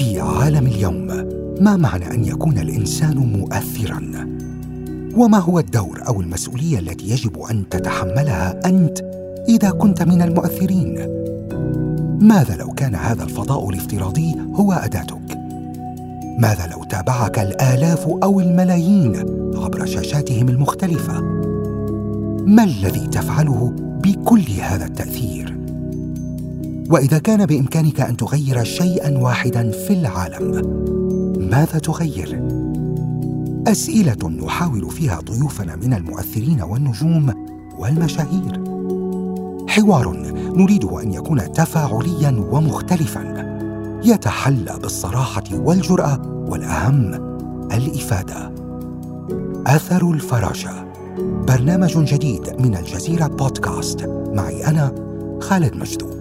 في عالم اليوم ما معنى أن يكون الإنسان مؤثرا؟ وما هو الدور أو المسؤولية التي يجب أن تتحملها أنت إذا كنت من المؤثرين؟ ماذا لو كان هذا الفضاء الافتراضي هو أداتك؟ ماذا لو تابعك الآلاف أو الملايين عبر شاشاتهم المختلفة؟ ما الذي تفعله بكل هذا التأثير؟ وإذا كان بإمكانك أن تغير شيئا واحدا في العالم ماذا تغير؟ أسئلة نحاول فيها ضيوفنا من المؤثرين والنجوم والمشاهير. حوار نريده أن يكون تفاعليا ومختلفا يتحلى بالصراحة والجرأة والأهم الإفادة. أثر الفراشة. برنامج جديد من الجزيرة بودكاست. معي أنا خالد مجذوب